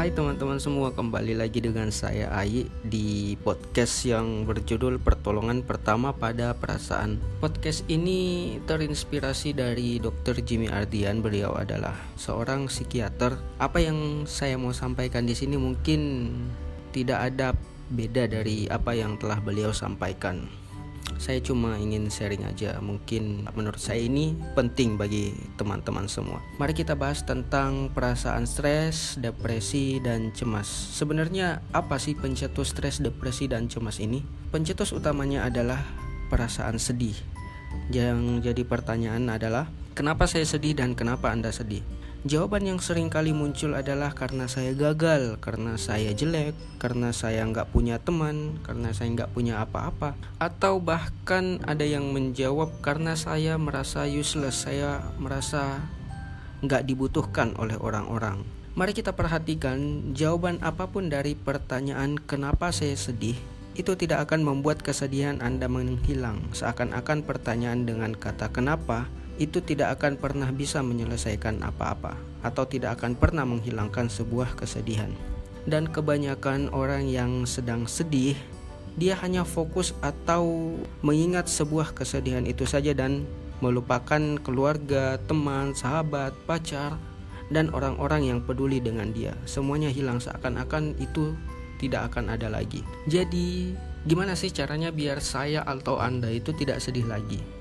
Hai teman-teman semua, kembali lagi dengan saya Ayi di podcast yang berjudul Pertolongan Pertama pada Perasaan. Podcast ini terinspirasi dari Dr. Jimmy Ardian. Beliau adalah seorang psikiater. Apa yang saya mau sampaikan di sini mungkin tidak ada beda dari apa yang telah beliau sampaikan saya cuma ingin sharing aja mungkin menurut saya ini penting bagi teman-teman semua. Mari kita bahas tentang perasaan stres depresi dan cemas. Sebenarnya apa sih pencetus stres depresi dan cemas ini? Pencetus utamanya adalah perasaan sedih. Yang jadi pertanyaan adalah kenapa saya sedih dan kenapa anda sedih Jawaban yang sering kali muncul adalah karena saya gagal, karena saya jelek, karena saya nggak punya teman, karena saya nggak punya apa-apa, atau bahkan ada yang menjawab karena saya merasa useless, saya merasa nggak dibutuhkan oleh orang-orang. Mari kita perhatikan jawaban apa pun dari pertanyaan kenapa saya sedih itu tidak akan membuat kesedihan Anda menghilang. Seakan-akan pertanyaan dengan kata "kenapa" itu tidak akan pernah bisa menyelesaikan apa-apa atau tidak akan pernah menghilangkan sebuah kesedihan. Dan kebanyakan orang yang sedang sedih, dia hanya fokus atau mengingat sebuah kesedihan itu saja dan melupakan keluarga, teman, sahabat, pacar, dan orang-orang yang peduli dengan dia. Semuanya hilang seakan-akan itu tidak akan ada lagi. Jadi, gimana sih caranya biar saya atau Anda itu tidak sedih lagi?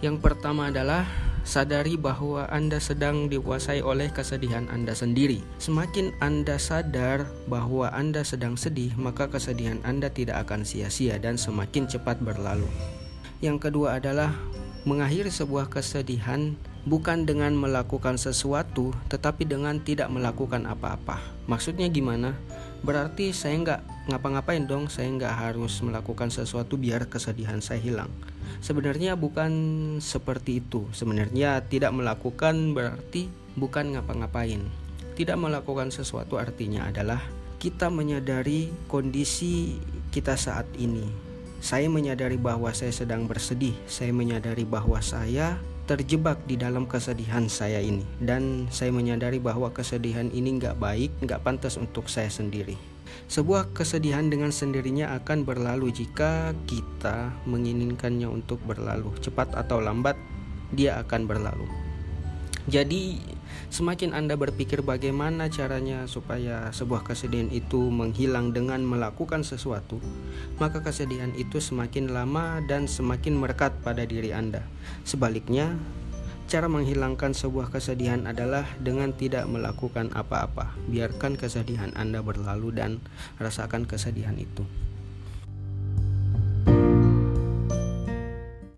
Yang pertama adalah sadari bahwa Anda sedang dikuasai oleh kesedihan Anda sendiri. Semakin Anda sadar bahwa Anda sedang sedih, maka kesedihan Anda tidak akan sia-sia dan semakin cepat berlalu. Yang kedua adalah mengakhiri sebuah kesedihan bukan dengan melakukan sesuatu, tetapi dengan tidak melakukan apa-apa. Maksudnya gimana? Berarti saya nggak ngapa-ngapain dong, saya nggak harus melakukan sesuatu biar kesedihan saya hilang. Sebenarnya bukan seperti itu. Sebenarnya tidak melakukan berarti bukan ngapa-ngapain. Tidak melakukan sesuatu artinya adalah kita menyadari kondisi kita saat ini. Saya menyadari bahwa saya sedang bersedih. Saya menyadari bahwa saya terjebak di dalam kesedihan saya ini dan saya menyadari bahwa kesedihan ini nggak baik, nggak pantas untuk saya sendiri. Sebuah kesedihan dengan sendirinya akan berlalu jika kita menginginkannya untuk berlalu cepat atau lambat dia akan berlalu. Jadi semakin Anda berpikir bagaimana caranya supaya sebuah kesedihan itu menghilang dengan melakukan sesuatu, maka kesedihan itu semakin lama dan semakin merekat pada diri Anda. Sebaliknya, cara menghilangkan sebuah kesedihan adalah dengan tidak melakukan apa-apa. Biarkan kesedihan Anda berlalu dan rasakan kesedihan itu.